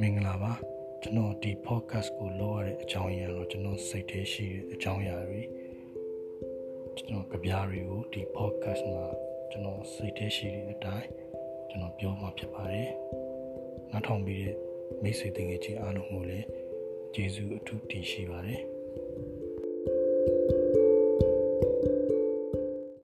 မင်္ဂလာပါကျွန်တော်ဒီ podcast ကိုလုပ်ရတဲ့အကြောင်းအရာတော့ကျွန်တော်စိတ်ထဲရှိတဲ့အကြောင်းအရာတွေကျွန်တော်ကြပြားတွေကိုဒီ podcast မှာကျွန်တော်စိတ်ထဲရှိတဲ့အတိုင်းကျွန်တော်ပြောမှာဖြစ်ပါတယ်နောက်ထောင်ပြီးတဲ့မိတ်ဆွေတငယ်ချင်းအားလုံးကိုလည်းကျေးဇူးအထူးတင်ရှိပါတယ်